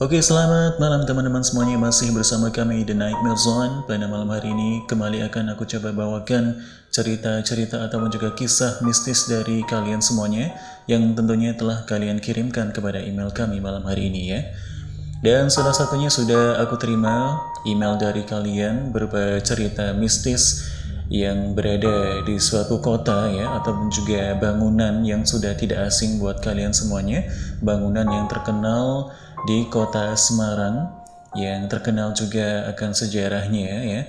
Oke, selamat malam teman-teman semuanya. Masih bersama kami The Nightmare Zone. Pada malam hari ini kembali akan aku coba bawakan cerita-cerita ataupun juga kisah mistis dari kalian semuanya yang tentunya telah kalian kirimkan kepada email kami malam hari ini ya. Dan salah satunya sudah aku terima email dari kalian berupa cerita mistis yang berada di suatu kota ya ataupun juga bangunan yang sudah tidak asing buat kalian semuanya bangunan yang terkenal di kota Semarang yang terkenal juga akan sejarahnya ya.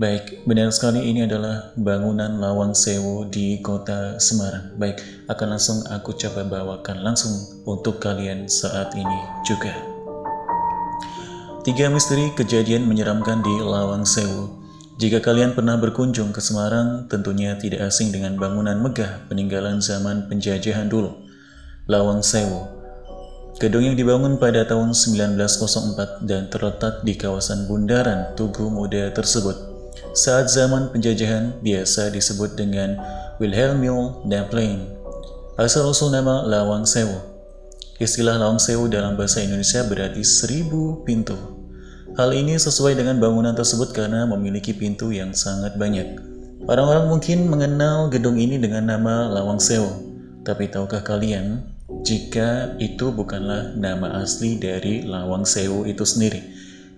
Baik, benar sekali ini adalah bangunan Lawang Sewu di kota Semarang. Baik, akan langsung aku coba bawakan langsung untuk kalian saat ini juga. Tiga misteri kejadian menyeramkan di Lawang Sewu. Jika kalian pernah berkunjung ke Semarang, tentunya tidak asing dengan bangunan megah peninggalan zaman penjajahan dulu. Lawang Sewu Gedung yang dibangun pada tahun 1904 dan terletak di kawasan bundaran Tugu Muda tersebut. Saat zaman penjajahan biasa disebut dengan Wilhelmine Plain. Asal-usul nama Lawang Sewu. Istilah Lawang Sewu dalam bahasa Indonesia berarti seribu pintu. Hal ini sesuai dengan bangunan tersebut karena memiliki pintu yang sangat banyak. Orang-orang mungkin mengenal gedung ini dengan nama Lawang Sewu. Tapi tahukah kalian jika itu bukanlah nama asli dari Lawang Sewu itu sendiri.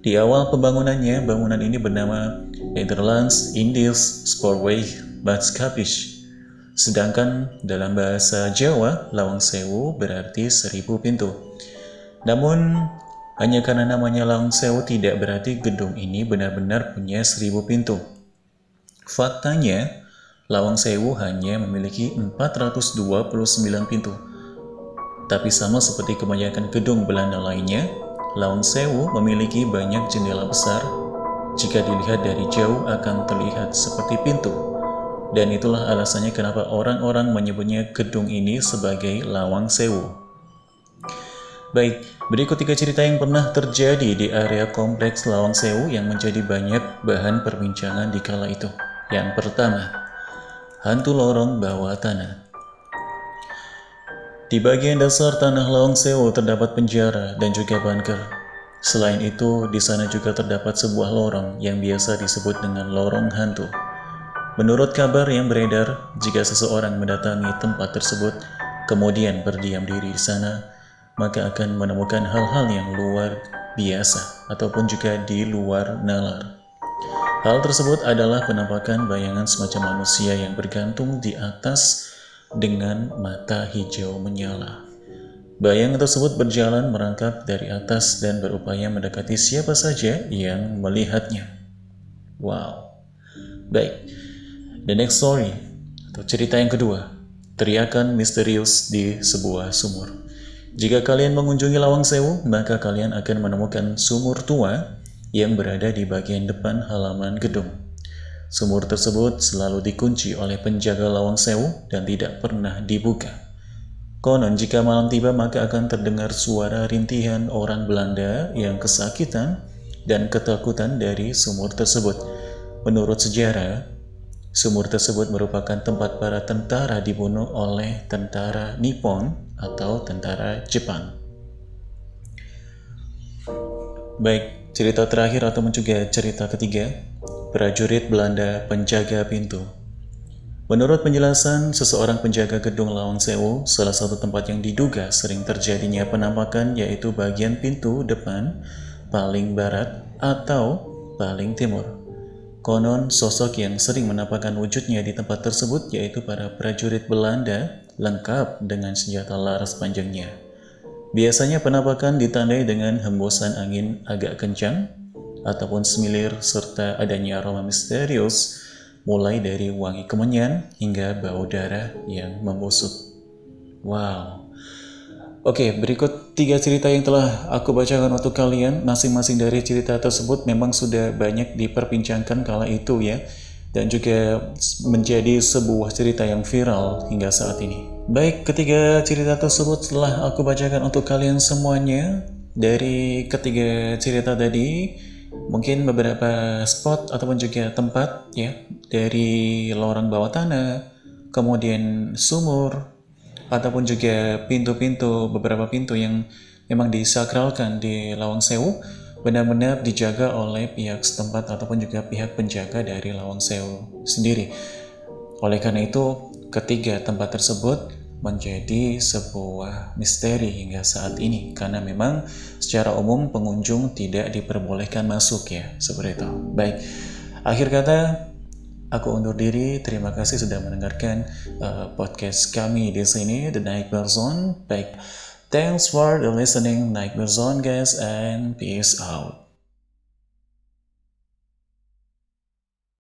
Di awal pembangunannya, bangunan ini bernama Netherlands Indies Sportway Badskapish. Sedangkan dalam bahasa Jawa, Lawang Sewu berarti seribu pintu. Namun, hanya karena namanya Lawang Sewu tidak berarti gedung ini benar-benar punya seribu pintu. Faktanya, Lawang Sewu hanya memiliki 429 pintu tapi sama seperti kebanyakan gedung Belanda lainnya, Laun Sewu memiliki banyak jendela besar. Jika dilihat dari jauh akan terlihat seperti pintu. Dan itulah alasannya kenapa orang-orang menyebutnya gedung ini sebagai Lawang Sewu. Baik, berikut tiga cerita yang pernah terjadi di area kompleks Lawang Sewu yang menjadi banyak bahan perbincangan di kala itu. Yang pertama, hantu lorong bawah tanah. Di bagian dasar tanah Lawang Sewu terdapat penjara dan juga bunker. Selain itu, di sana juga terdapat sebuah lorong yang biasa disebut dengan lorong hantu. Menurut kabar yang beredar, jika seseorang mendatangi tempat tersebut, kemudian berdiam diri di sana, maka akan menemukan hal-hal yang luar biasa ataupun juga di luar nalar. Hal tersebut adalah penampakan bayangan semacam manusia yang bergantung di atas dengan mata hijau menyala. Bayang tersebut berjalan merangkak dari atas dan berupaya mendekati siapa saja yang melihatnya. Wow. Baik. The next story atau cerita yang kedua, teriakan misterius di sebuah sumur. Jika kalian mengunjungi Lawang Sewu, maka kalian akan menemukan sumur tua yang berada di bagian depan halaman gedung. Sumur tersebut selalu dikunci oleh penjaga lawang sewu dan tidak pernah dibuka. Konon jika malam tiba maka akan terdengar suara rintihan orang Belanda yang kesakitan dan ketakutan dari sumur tersebut. Menurut sejarah, sumur tersebut merupakan tempat para tentara dibunuh oleh tentara Nippon atau tentara Jepang. Baik, cerita terakhir atau juga cerita ketiga prajurit Belanda penjaga pintu. Menurut penjelasan seseorang penjaga gedung Lawang Sewu, salah satu tempat yang diduga sering terjadinya penampakan yaitu bagian pintu depan paling barat atau paling timur. Konon sosok yang sering menampakkan wujudnya di tempat tersebut yaitu para prajurit Belanda lengkap dengan senjata laras panjangnya. Biasanya penampakan ditandai dengan hembusan angin agak kencang ataupun semilir serta adanya aroma misterius mulai dari wangi kemenyan hingga bau darah yang membusuk. Wow. Oke, berikut tiga cerita yang telah aku bacakan untuk kalian. Masing-masing dari cerita tersebut memang sudah banyak diperbincangkan kala itu ya. Dan juga menjadi sebuah cerita yang viral hingga saat ini. Baik, ketiga cerita tersebut telah aku bacakan untuk kalian semuanya. Dari ketiga cerita tadi, mungkin beberapa spot ataupun juga tempat ya dari lorong bawah tanah, kemudian sumur ataupun juga pintu-pintu beberapa pintu yang memang disakralkan di Lawang Sewu benar-benar dijaga oleh pihak setempat ataupun juga pihak penjaga dari Lawang Sewu sendiri. Oleh karena itu, ketiga tempat tersebut menjadi sebuah misteri hingga saat ini karena memang secara umum pengunjung tidak diperbolehkan masuk ya seperti itu. Baik, akhir kata aku undur diri. Terima kasih sudah mendengarkan uh, podcast kami di sini The Night Zone. Baik. Thanks for the listening Night Zone guys and peace out.